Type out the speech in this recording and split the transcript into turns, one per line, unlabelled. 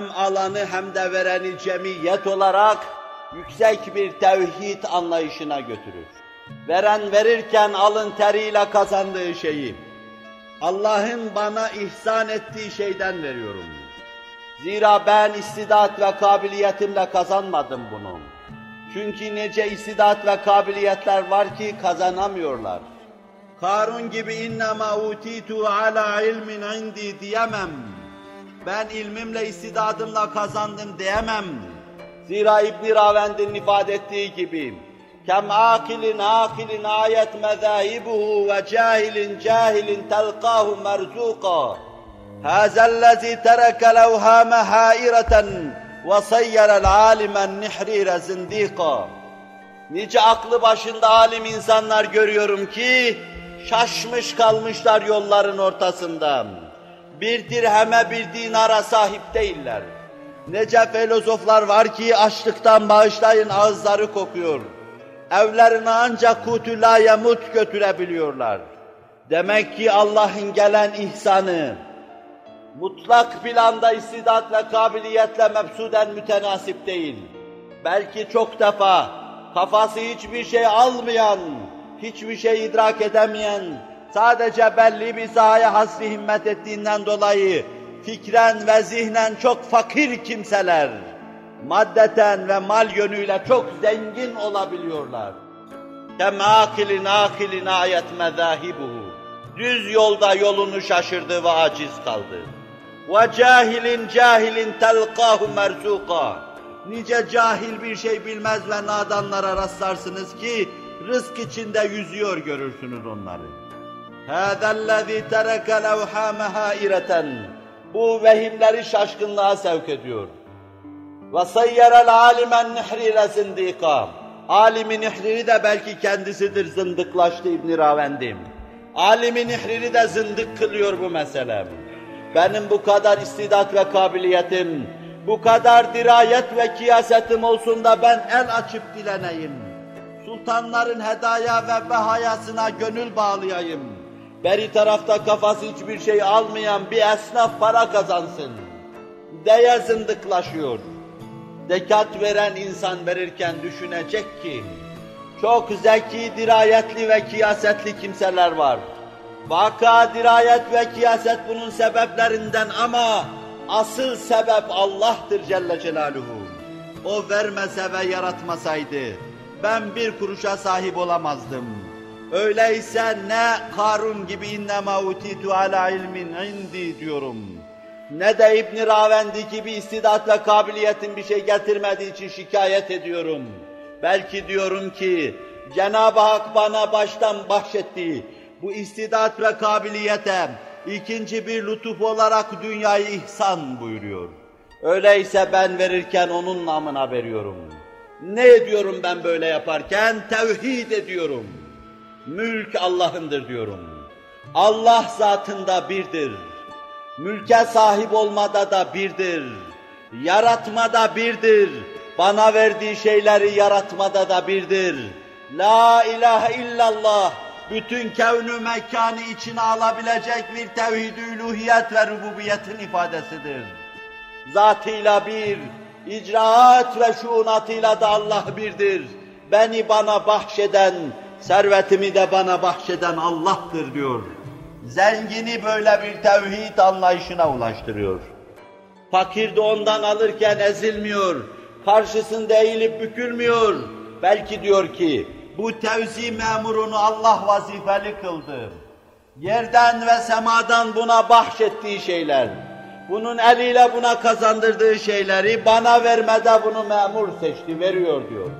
hem alanı hem de vereni cemiyet olarak yüksek bir tevhid anlayışına götürür. Veren verirken alın teriyle kazandığı şeyi, Allah'ın bana ihsan ettiği şeyden veriyorum. Zira ben istidat ve kabiliyetimle kazanmadım bunu. Çünkü nece istidat ve kabiliyetler var ki kazanamıyorlar. Karun gibi innema utitu ala ilmin indi diyemem. Ben ilmimle istidadımla kazandım diyemem. Zira İbn Ravend'in ifade ettiği gibi kem akilin akilin ayet mezahibuhu ve cahilin cahilin telqahu merzuqa. Hazellezi tereke levhame haireten ve sayyarel alimen nihrire zindika. Nice aklı başında alim insanlar görüyorum ki şaşmış kalmışlar yolların ortasında. Bir dirheme bir dinara sahip değiller. Nece filozoflar var ki açlıktan bağışlayın ağızları kokuyor. Evlerine ancak kutu la yemut götürebiliyorlar. Demek ki Allah'ın gelen ihsanı, mutlak planda istidat ve kabiliyetle mebsuden mütenasip değil. Belki çok defa kafası hiçbir şey almayan, hiçbir şey idrak edemeyen, sadece belli bir sahaya hasri himmet ettiğinden dolayı fikren ve zihnen çok fakir kimseler, maddeten ve mal yönüyle çok zengin olabiliyorlar. Kemakilin akilin ayet mezahibuhu. Düz yolda yolunu şaşırdı ve aciz kaldı. Ve cahilin cahilin telqahu merzuka. Nice cahil bir şey bilmez ve nadanlara rastlarsınız ki rızk içinde yüzüyor görürsünüz onları. Hâzellezî tereke levhâme hâireten. Bu vehimleri şaşkınlığa sevk ediyor. Ve sayyerel alimen nihrîle zindîkâ. Alimi nihriri de belki kendisidir zındıklaştı İbn Ravendim. Alimi nihriri de zındık kılıyor bu mesele. Benim bu kadar istidat ve kabiliyetim, bu kadar dirayet ve kiyasetim olsun da ben el açıp dileneyim. Sultanların hedaya ve behayasına gönül bağlayayım. Beri tarafta kafası hiçbir şey almayan bir esnaf para kazansın. Deye zındıklaşıyor. Zekat veren insan verirken düşünecek ki, çok zeki, dirayetli ve kiyasetli kimseler var. Vaka, dirayet ve kiyaset bunun sebeplerinden ama asıl sebep Allah'tır Celle Celaluhu. O vermese ve yaratmasaydı ben bir kuruşa sahip olamazdım. Öyleyse ne Karun gibi innema utitu ala ilmin indi diyorum. Ne de İbn Ravendi gibi istidat ve kabiliyetin bir şey getirmediği için şikayet ediyorum. Belki diyorum ki Cenab-ı Hak bana baştan bahşettiği bu istidat ve kabiliyete ikinci bir lütuf olarak dünyayı ihsan buyuruyor. Öyleyse ben verirken onun namına veriyorum. Ne ediyorum ben böyle yaparken? Tevhid ediyorum. Mülk Allah'ındır diyorum. Allah zatında birdir. Mülke sahip olmada da birdir. Yaratmada birdir. Bana verdiği şeyleri yaratmada da birdir. La ilahe illallah bütün kevnü mekanı içine alabilecek bir tevhid-i uluhiyet ve rububiyetin ifadesidir. Zatıyla bir, icraat ve şuunatıyla da Allah birdir. Beni bana bahşeden, servetimi de bana bahşeden Allah'tır diyor. Zengini böyle bir tevhid anlayışına ulaştırıyor. Fakir de ondan alırken ezilmiyor, karşısında eğilip bükülmüyor. Belki diyor ki, bu tevzi memurunu Allah vazifeli kıldı. Yerden ve semadan buna bahşettiği şeyler, bunun eliyle buna kazandırdığı şeyleri bana vermede bunu memur seçti, veriyor diyor.